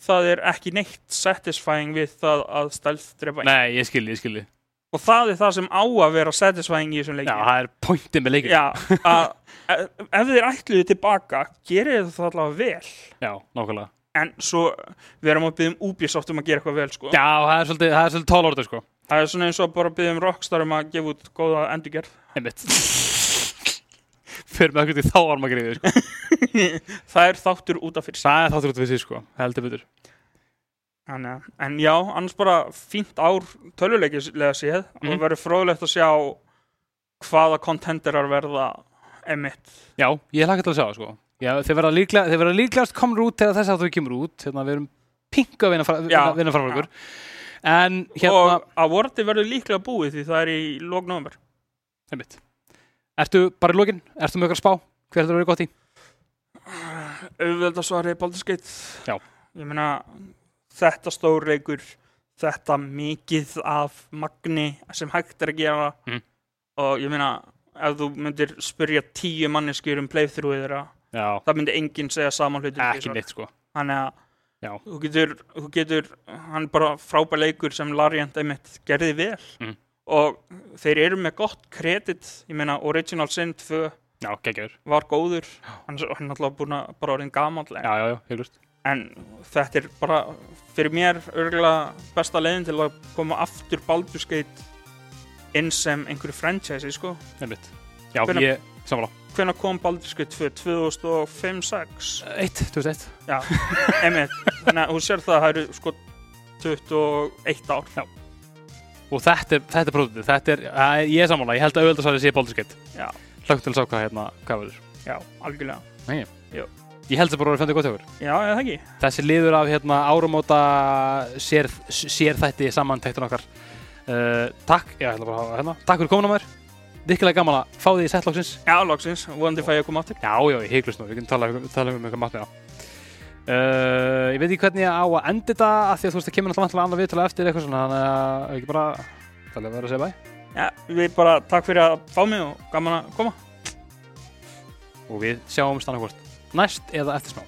það er ekki neitt satisfying við það að stealth drepa einhvern. Nei, ég skil, ég skil. Og það er það sem á að vera satisfying í þessum Já, leikjum. það er pointið með leikin Já, að ef ef þeir ætluðu tilbaka gerir það allavega vel. Já, nákvæmlega. En svo við erum að byggja um Ubisoft um að gera eitthvað vel sko. Já, það er svolítið, svolítið tólórið sko það er svona eins og bara að byggja um Rockstar um að gefa út góða endurgerð. Einmitt. Fyrir með okkur til þá armagriði sko. Það er þáttur út af fyrir sig. Það er þáttur út við sig sko, heldur betur. Að- en já, annars bara fínt ár töluleikislega séð Mhm. og verður fróðlegt að sjá hvaða kontenderar verða emitt. Já, ég hlakka til að sjá það sko. Já, þeir verða líklega, líklegast komur út þegar þess að þau kemur út. Hérna, við erum pingu að vinna, fra, en hérna, Og að vorti verður líklega búið því það er í lók november. einmitt Ertu bara í lokin, ertu með okkar spá hver þetta verið gott í? Auðvitað svarið Baldur's Gate. Já. Ég meina, þetta stórleikur, þetta mikið af magni sem hægt er að gera Mhm. og ég meina, ef þú myndir spyrja tíu manneskjur um playthrough þeirra, það myndi enginn segja saman hlutin. ekki neitt sko Þannig að Já. þú getur, þú getur, hann er bara frábær leikur sem Lariant einmitt gerði vel Mhm. og þeir eru með gott kredit, ég meina Original Sin 2 Já, var góður, hann er hann er náttúrulega búin að bara orðin Já, já, já, heiklust en þetta er bara fyrir mér örgulega besta leiðin til að koma aftur Baldur's Gate inn sem einhverju franchise, sko. Einmitt Já, Hvenær- ég, sammála Hvenær kom Baldur's Gate 2? 2005-06? Eitt, 2001 Já, einmitt. Þannig að þú sér það að það eru sko 21 ár. Og þetta er, þetta er prófitið, þetta er, að, ég er sammála, ég held að auðvitað svæði sé Baldur's Gate Já. Hlögt til að sá hvað hérna, hvað verður Já, algjörlega. Ég held að bara að vera fendið gott okkur Já, eða það ekki. Þessi liður af hérna árumóta sér, sér þætti samantæktun okkar uh, Takk, já, ég ætla bara að hérna Takk fyrir komin á mér Virkilega gaman að fá því í settlóksins Já, loksins, vonandi fæ ég koma aftur. Já, já, ég heiklust nú, við getum tala, tala um eitthvað matnið á. Uh, Ég veit ekki hvernig ég á að enda þetta af því að þú veist það kemur náttúrulega annað viðtala eftir eitthvað svona þannig að ekki bara tala að vera að segja bæ. Já, við bara takk fyrir að fá mig og gaman að koma. og við sjáum stannakvort næst eða eftir smá